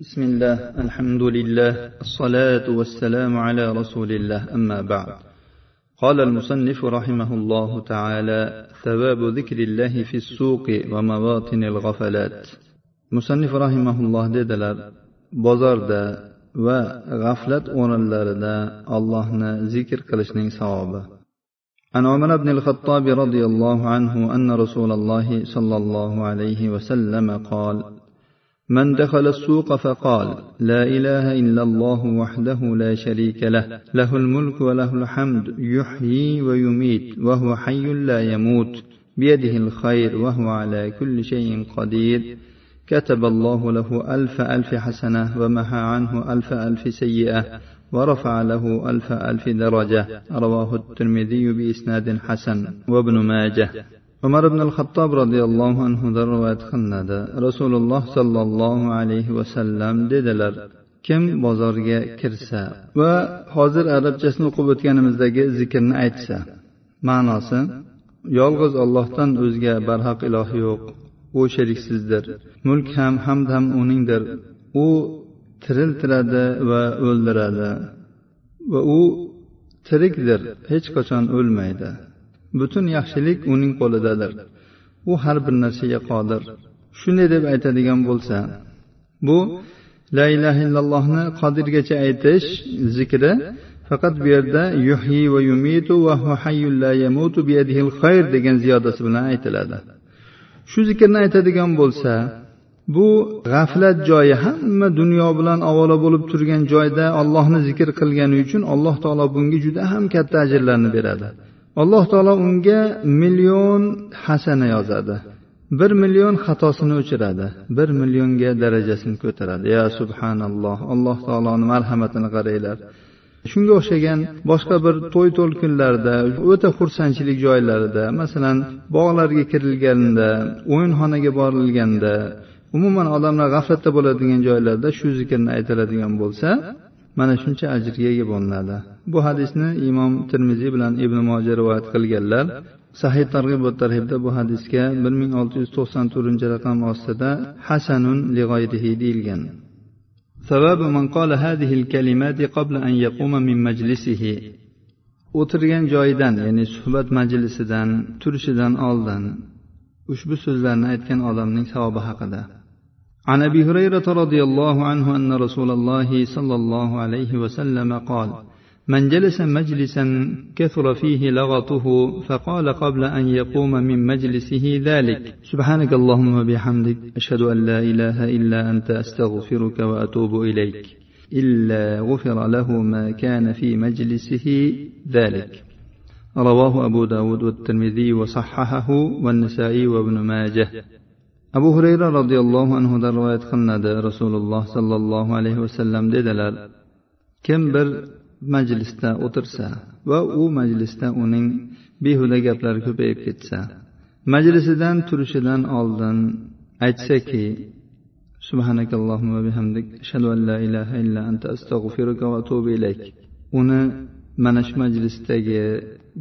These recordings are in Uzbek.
بسم الله الحمد لله الصلاة والسلام على رسول الله أما بعد. قال المصنف رحمه الله تعالى ثواب ذكر الله في السوق ومواطن الغفلات. مصنف رحمه الله dedilar bozorda va g'aflat o'rinlarida allohni zikr qilishning savobi عن عمر بن الخطاب رضي الله عنه أن رسول الله صلى الله عليه وسلم قال من دخل السوق فقال لا إله إلا الله وحده لا شريك له له الملك وله الحمد يحيي ويميت وهو حي لا يموت بيده الخير وهو على كل شيء قدير. كتب الله له ألف ألف حسنة ومحى عنه ألف ألف سيئة ورفع له ألف ألف درجة. رواه الترمذي بإسناد حسن. وابن ماجه. Umar ibn al xattob roziyallohu anhudan rivoyat qilinadi. Rasululloh sollallohu alayhi vasallam dedilar kim bozorga kirsa va hozir arabchasini o'qib o'tganimizdagi zikrni aytsa ma'nosi yolg'iz ollohdan o'zga barhaq iloh yo'q u sheriksizdir mulk ham hamd ham uningdir u tiriltiradi va o'ldiradi va u tirikdir hech qachon o'lmaydi. Butun yaxshilik uning qo'lidadir. U har bir narsaga qodir. Shunday deb aytadigan bo'lsa bu la ilaha illallohni qodirgacha aytish zikri faqat bu yerda yuhyi va yumitu va hayyul la yamutu biyadihil xayr degan ziyodasi bilan aytiladi. Shu zikrni aytadigan bo'lsa bu g'aflat joyi hamma dunyo bilan ovora bo'lib turgan joyda ollohni zikr qilgani uchun alloh taolo bunga juda ham katta ajrlarni beradi. Alloh taolo unga million hasana yozadi. Bir million xatosini o'chiradi bir millionga darajasini ko'taradi. Ya subhanalloh alloh taoloni marhamatini qaranglar. Shunga o'xshagan boshqa bir to'y to'lqinlarda o'ta xursandchilik joylarida masalan bog'larga kirilganda o'yinxonaga borilganda umuman odamlar g'aflatda bo'ladigan joylarda shu zikrni aytiladigan bo'lsa mana shuncha ajrga ega bo'linadi bu hadisni imom termiziy bilan ibn moja rivoyat qilganlar sahih targ'ib va tarhibda bu hadisga bir ming olti yuz to'qson to'rtinchi raqam ostida hasanun lig'oyrihi deyilgan سبب من قال هذه الكلمات قبل أن يقوم من مجلسه o'tirgan joyidan ya'ni suhbat majlisidan turishidan oldin ushbu so'zlarni aytgan odamning savobi haqida عن أبي هريرة رضي الله عنه أن رسول الله صلى الله عليه وسلم قال من جلس مجلسا كثر فيه لغطه فقال قبل أن يقوم من مجلسه ذلك. سبحانك اللهم وبحمدك أشهد أن لا إله إلا أنت أستغفرك وأتوب إليك. إلا غفر له ما كان في مجلسه ذلك. رواه أبو داود والترمذي وصححه والنسائي وابن ماجه. Abu hurayra roziyallohu anhudan rivoyat qilinadi. Rasululloh sollallohu alayhi vasallam dedilar kim bir majlisda o'tirsa va u majlisda uning behuda gaplari ko'payib ketsa majlisidan turishidan oldin aytsaki subhanakallohumma bihamdik ashhadu an la ilaha illa anta astag'firuka va atubu ilayk. Uni mana shu majlisdagi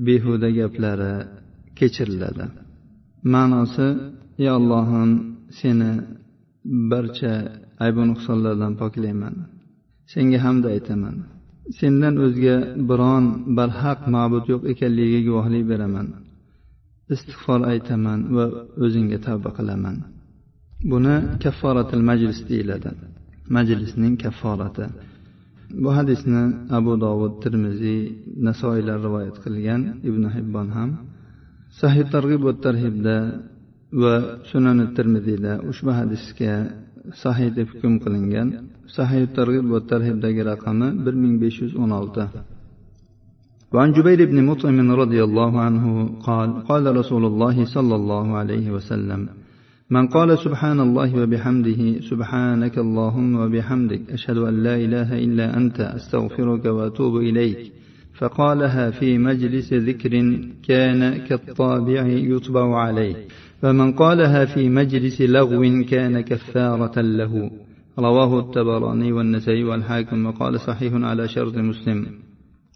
behuda gaplari kechiriladi. Ma'nosi ey allohim seni barcha aybu nuqsonlardan poklayman. Senga hamd aytaman. Sendan o'zga biron barhaq ma'bud yo'q ekanligiga guvohlik beraman. Istig'for aytaman va o'zingga tavba qilaman. Buni kafforatil majlis deyiladi. Majlisning kafforati. Bu hadisni abu dovud termiziy nasoiylar rivoyat qilgan ibn hibbon ham sahih targ'ib va tarhibda va sunani termiziyda ushbu hadisga sahiy deb hukm qilingan sahiy targ'ib va tarhibdagi raqami bir ming besh yuz o'n olti وعن جبير بن مطعم رضي الله عنه قال قال رسول الله صلى الله عليه وسلم من قال سبحان الله وبحمده سبحانك اللهم وبحمدك أشهد أن لا إله إلا أنت أستغفرك وأتوب إليك فقالها في مجلس ذكر كان كالطابع يطبع عليه فمن قالها في مجلس لغو كان كفارة له. رواه التبراني والنسائي والحاكم وقال صحيح على شرط مسلم.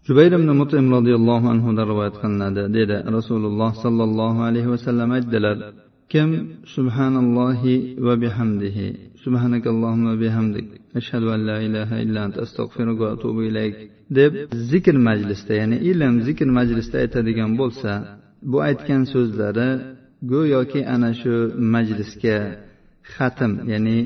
جبير بن مطعم رضي الله عنه دروات قنادة ديدا رسول الله صلى الله عليه وسلم الدلال. كم سبحان الله وبحمده. سبحانك اللهم وبحمدك. أشهد أن لا إله إلا أنت. أستغفرك وأتوب إليك. deb zikr majlisda ya'ni ilm zikr majlisda aytadigan bo'lsa bu aytgan so'zlari go'yoki ana shu majlisga xatm ya'ni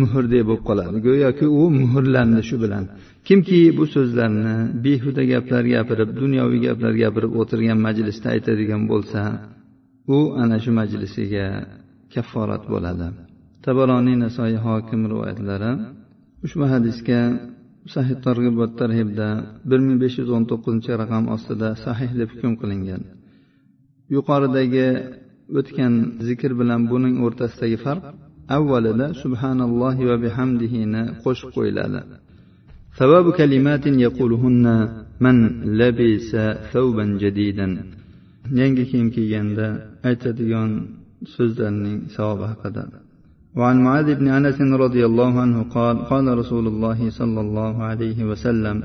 muhrdek bo'lib qoladi. Go'yoki u muhrlandi shu bilan. Kimki bu so'zlarni behuda gaplar gapirib dunyoviy gaplar gapirib o'tirgan majlisda aytadigan bo'lsa u ana shu majlisiga kafforat bo'ladi. Tabaroniy nasoiy hokim rivoyatlari ushbu hadisga sahih targ'ib va tarhibda bir ming besh yuz o'n to'qqizinchi raqam ostida sahih deb hukm qilingan. Yuqoridagi o'tgan zikr bilan buning o'rtasidagi farq avvalida subhanallohi va bihamdihini qo'shib qo'yiladi ثواب كلمات يقولهن من لبس ثوبا جديدا yangi kiyim kiyganda aytadigan so'zlarning savobi haqida وعن معاذ بن انس رضي الله عنه قال قال رسول الله صلى الله عليه وسلم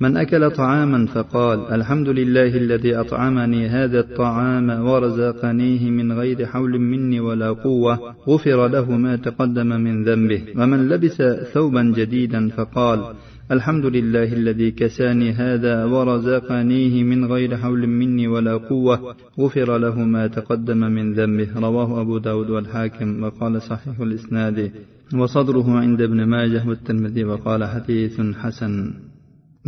من أكل طعاما فقال الحمد لله الذي أطعمني هذا الطعام ورزقنيه من غير حول مني ولا قوة غفر له ما تقدم من ذنبه. ومن لبس ثوبا جديدا فقال الحمد لله الذي كساني هذا ورزقنيه من غير حول مني ولا قوة غفر له ما تقدم من ذنبه. رواه أبو داود والحاكم وقال صحيح الإسناد. وصدره عند ابن ماجه والترمذي وقال حديث حسن.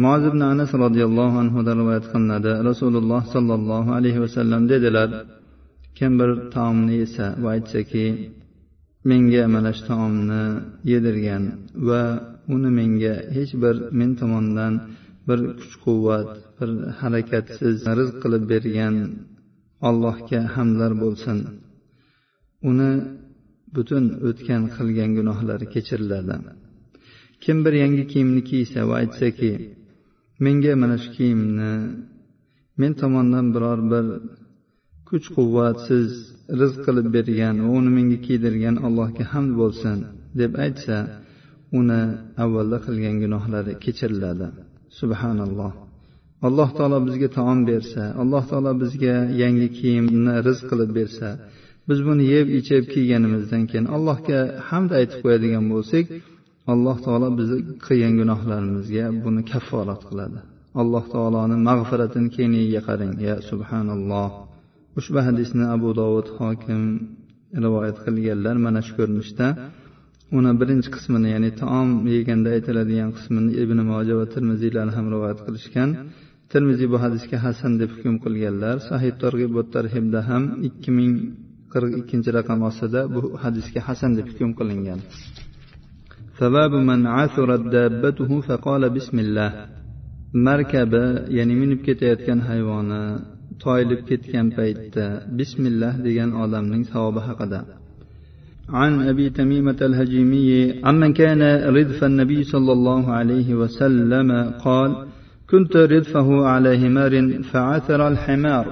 moaz ibn anas roziyallohu anhudan rivoyat qilinadi. Rasululloh sollallohu alayhi vasallam dedilar kim bir taomni yesa va aytsaki menga mana shu taomni yedirgan va uni menga hech bir men tomondan bir kuch quvvat bir harakatsiz rizq qilib bergan allohga hamdlar bo'lsin. Uni butun o'tgan qilgan gunohlari kechiriladi. Kim bir yangi kiyimni kiysa va aytsaki menga mana shu kiyimni men tomondan biror bir kuch quvvatsiz rizq qilib bergan va uni menga kiydirgan allohga hamd bo'lsin deb aytsa uni avvalda qilgan gunohlari kechiriladi. Subhanalloh. Alloh taolo bizga taom bersa alloh taolo bizga yangi kiyimni rizq qilib bersa biz buni yeb ichib kiyganimizdan keyin allohga hamd aytib qo'yadigan bo'lsak alloh taolo bizni qilgan gunohlarimizga buni kafforat qiladi. Alloh taoloni mag'firatini kengligiga qarang ya subhanalloh. Ushbu hadisni abu dovud hokim rivoyat qilganlar mana shu ko'rinishda uni birinchi qismini ya'ni taom yeganda aytiladigan qismini ibn moja va termiziylar ham rivoyat qilishgan. Termiziy bu hadisga hasan deb hukm qilganlar sahih targ'ibot tarhibda ham ikki ming qirq ikkinchi raqam ostida bu hadisga hasan deb hukm qilingan. ثواب من عثرت دابته فقال بسم الله markabi ya'ni minib ketayotgan hayvoni toyilib ketgan paytda bismillah degan odamning savobi haqida عن أبي تميمة الهجيمي عمن كان ردف النبي صلى الله عليه وسلم قال كنت ردفه على همار فعثر الحمار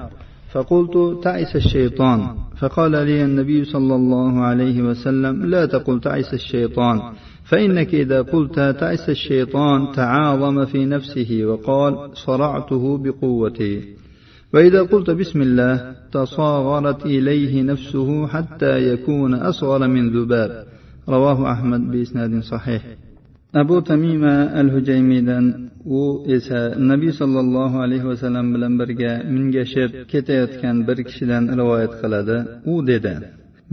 فقلت تعس الشيطان فقال لي النبي صلى الله عليه وسلم لا تقل تعس الشيطان فإنك إذا قلت تعس الشيطان تعاظم في نفسه وقال صرعته بقوتي. وإذا قلت بسم الله تصاغرت إليه نفسه حتى يكون أصغر من ذباب. رواه أحمد بإسناد صحيح. abu tamima al hujaymiydan u esa nabiy sollallohu alayhi vasallam bilan birga mingashib ketayotgan bir kishidan rivoyat qiladi. U dedi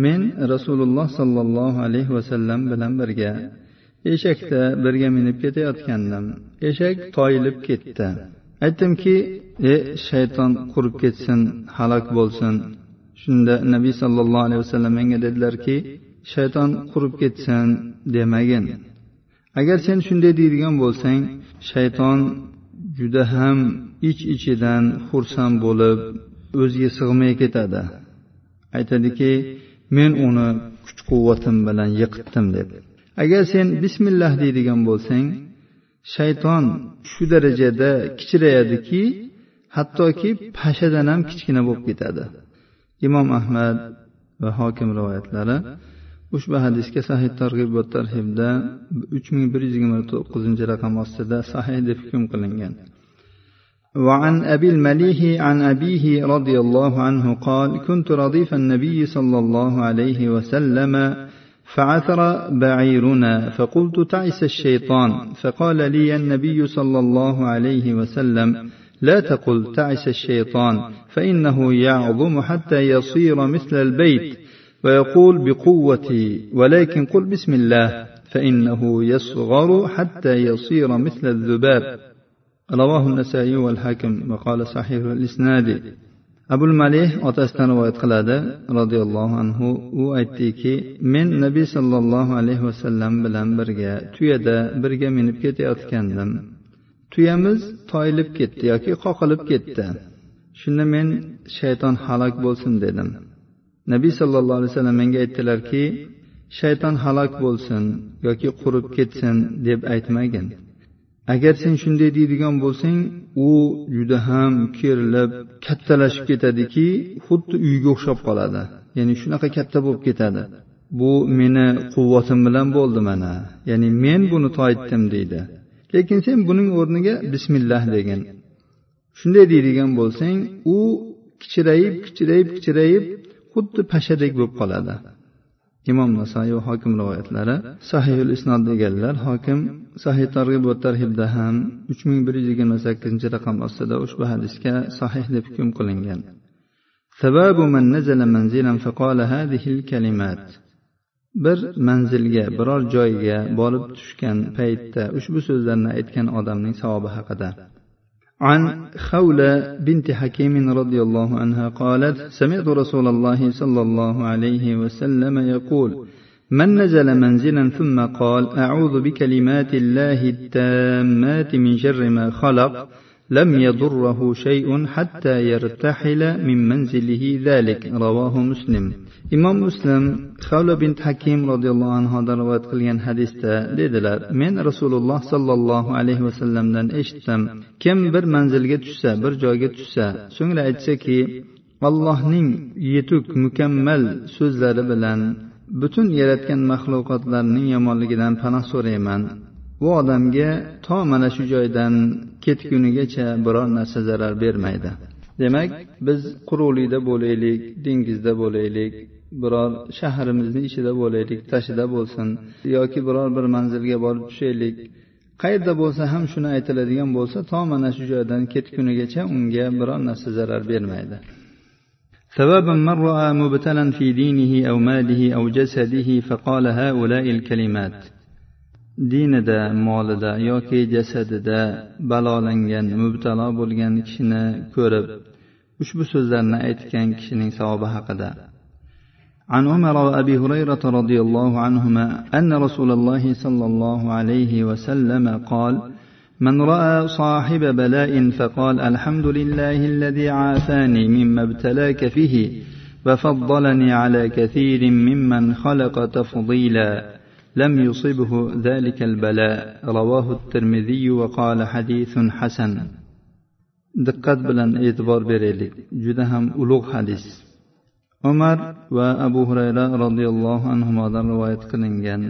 men rasululloh sollallohu alayhi vasallam bilan birga eshakda birga minib ketayotgandim. Eshak toyilib ketdi. Aytdimki e shayton qurib ketsin halok bo'lsin. Shunda nabiy sollallohu alayhi vasallam menga dedilarki shayton qurib ketsin demagin. Agar sen shunday deydigan bo'lsang shayton juda ham ich ichidan xursand bo'lib o'ziga sig'may ketadi. Aytadiki men uni kuch quvvatim bilan yiqitdim deb. Agar sen bismillah deydigan bo'lsang shayton shu darajada kichrayadiki hattoki pashadan ham kichkina bo'lib ketadi. Imom ahmad va hokim rivoyatlari ushbu hadisga sahih targ'ib va tarhibda uch ming bir yuz yigirma to'qqizinchi raqam ostida sahih deb hukm qilingan. وعن أبي المليح عن أبيه رضي الله عنه قال كنت رديف النبي صلى الله عليه وسلم فعثر بعيرنا فقلت تعس الشيطان فقال لي النبي صلى الله عليه وسلم لا تقل تعس الشيطان فإنه يعظم حتى يصير مثل البيت ويقول بقوتي ولكن قل بسم الله فإنه يصغر حتى يصير مثل الذباب رواه النسائي والحاكم وقال صحيح الإسناد abul malih otasidan rivoyat qiladi roziyallohu anhu u aytdiki men nabiy sollallohu alayhi vasallam bilan birga tuyada birga minib ketayotgandim tuyamiz toyilib ketdi yoki qoqilib ketdi shunda men shayton halok bo'lsin dedim nabiy sollallohu alayhi vasallam menga aytdilarki shayton halok bo'lsin yoki qurib ketsin deb aytmagin. Agar sen shunday deydigan bo'lsang u juda ham kerilib kattalashib ketadiki xuddi uyga o'xshab qoladi. Ya'ni shunaqa katta bo'lib ketadi. Bu meni quvvatim bilan bo'ldi mana. Ya'ni men buni toyitdim deydi. Lekin sen buning o'rniga bismillah degin. Shunday deydigan bo'lsang u kichrayib kichrayib kichrayib xuddi pashadek bo'lib qoladi. Imom nasoiy va hokim rivoyatlari sahiyul isnod deganlar hokim sahiy targ'ib va tarhibda ham uch ming bir yuz yigirma sakkizinchi raqam ostida ushbu hadisga sahih deb hukm qilingan. Bir manzilga biror joyga borib tushgan paytda ushbu so'zlarni aytgan odamning savobi haqida. عن خولة بنت حكيم رضي الله عنها قالت سمعت رسول الله صلى الله عليه وسلم يقول من نزل منزلا ثم قال أعوذ بكلمات الله التامات من شر ما خلق لم يضره شيء حتى يرتحل من منزله ذلك رواه مسلم. Imom muslim havla bin hakim roziyallohu anhudan rivoyat qilgan hadisda dedilar men rasululloh sollallohu alayhi vasallamdan eshitdim. Kim bir manzilga tushsa bir joyga tushsa so'ngra aytsaki allohning yetuk mukammal so'zlari bilan butun yaratgan maxluqotlarning yomonligidan panoh so'rayman. Bu odamga to mana shu joydan ketgunigacha biror narsa zarar bermaydi. demak biz quruqlikda bo'laylik dengizda bo'laylik biror shahrimizni ichida bo'laylik tashida bo'lsin yoki biror bir manzilga borib tushaylik qayerda bo'lsa ham shuni aytiladigan bo'lsa to mana shu joydan ketgunigacha unga biror narsa zarar bermaydi ثواب من رأى مبتلا في دينه أو ماله أو جسده فقال هؤلاء الكلمات dinida molida yoki jasadida balolangan mubtalo bo'lgan kishini ko'rib ushbu so'zlarni aytgan kishining savobi haqida. عن عمر وابي هريره رضي الله عنهما ان رسول الله صلى الله عليه وسلم قال من راى صاحب بلاء فقال الحمد لله الذي عافاني مما ابتلاك فيه وفضلني على كثير ممن خلق تفضيلا لم يصبه ذلك البلاء رواه الترمذي وقال حديث حسن دقت بلن اعتبار بريلك جدهم ألوغ حديث umar va abu hurayra roziyallohu anhudan rivoyat qilingan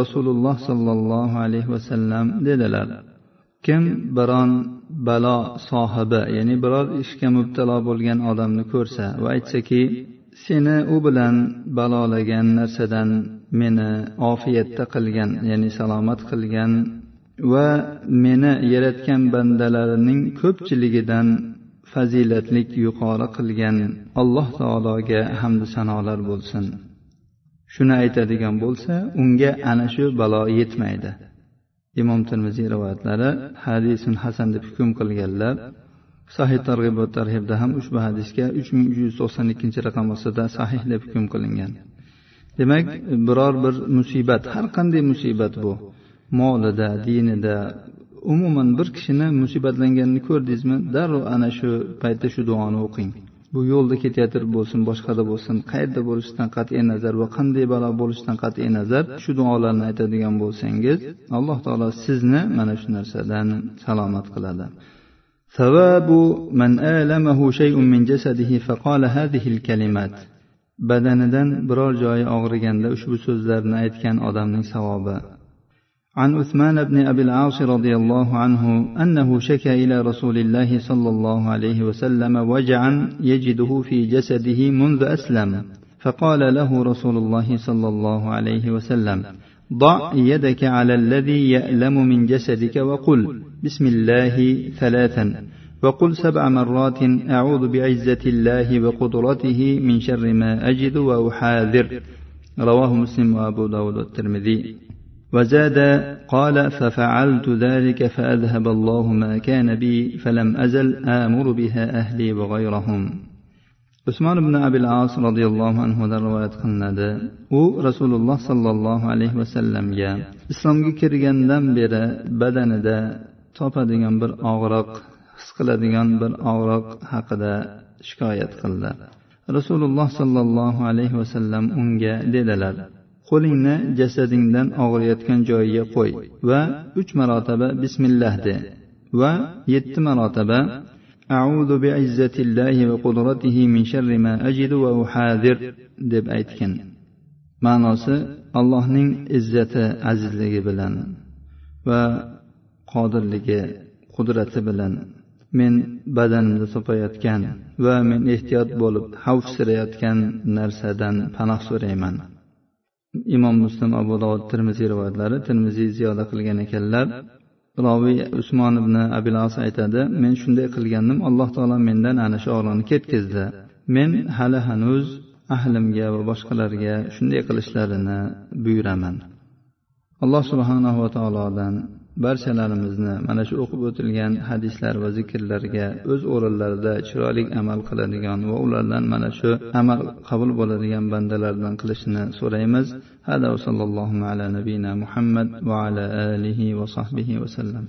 rasululloh sollallohu alayhi vasallam dedilar kim biron balo sohibi ya'ni biror ishga mubtalo bo'lgan odamni ko'rsa va aytsaki seni u bilan balolagan narsadan meni ofiyatda qilgan ya'ni salomat qilgan va meni yaratgan bandalarining ko'pchiligidan fazilatlik yuqori qilgan alloh taologa hamdu sanolar bo'lsin. Shuni aytadigan bo'lsa unga ana shu balo yetmaydi. Imom termiziy rivoyatlari hadisun hasan deb hukm qilganlar sahih targ'ib va tarhibda ham ushbu hadisga uch ming uch yuz to'qson ikkinchi raqam ostida sahih deb hukm qilingan. Demak biror bir musibat har qanday musibat bu. Molida dinida umuman bir kishini musibatlanganini ko'rdingizmi darrov ana shu paytda shu duoni o'qing. Bu yo'lda ketayotib bo'lsin boshqada bo'lsin qayerda bo'lishidan qat'iy nazar va qanday balo bo'lishidan qat'iy nazar shu duolarni aytadigan bo'lsangiz alloh taolo sizni mana shu narsadan salomat qiladi. ثواب من آلمه شيء من جسده فقال هذه الكلمات badanidan biror joyi og'riganda ushbu so'zlarni aytgan odamning savobi عن عثمان بن أبي العاص رضي الله عنه أنه شكى إلى رسول الله صلى الله عليه وسلم وجعا يجده في جسده منذ أسلم فقال له رسول الله صلى الله عليه وسلم ضع يدك على الذي يألم من جسدك وقل بسم الله ثلاثا وقل سبع مرات أعوذ بعزة الله وقدرته من شر ما أجد وأحاذر. رواه مسلم وأبو داود والترمذي. وزاد قال ففعلت ذلك فأذهب الله ما كان بي فلم أزل آمر بها أهلي وغيرهم. Usmon ibn abil as roziyallohu anhudan rivoyat qilinadi. U rasululloh sollallohu alayhi vasallamga islomga kirgandan beri badanida topadigan bir og'riq his qiladigan bir og'riq haqida shikoyat qildi. Rasululloh sollallohu alayhi vasallam unga dedilar qo'lingni jasadingdan og'riyotgan joyiga qo'y va uch marotaba bismillah de va yetti marotaba أعوذ بعزة الله وقدرته من شر ما أجد وأحاذر deb aytgan ma'nosi allohning izzati azizligi bilan va qodirligi qudrati bilan men badanimda topayotgan va men ehtiyot bo'lib xavfsirayotgan narsadan panoh so'rayman imom muslim abu dovud termiziy rivoyatlari termiziy ziyoda qilgan ekanlar roviy usmon ibn abilas aytadi men shunday qilgandim alloh taolo mendan ana shu og'riqni ketkazdi. Men hali hanuz ahlimga va boshqalarga shunday qilishlarini buyuraman. Alloh subhanahu va taolodan barchalarimizni mana shu o'qib o'tilgan hadislar va zikrlarga o'z o'rinlarida chiroyli amal qiladigan va ulardan mana shu amal qabul bo'ladigan bandalardan qilishni so'raymiz. Hada va sallallohu ala nabiyina muhammad va ala alihi va sahbihi vasallam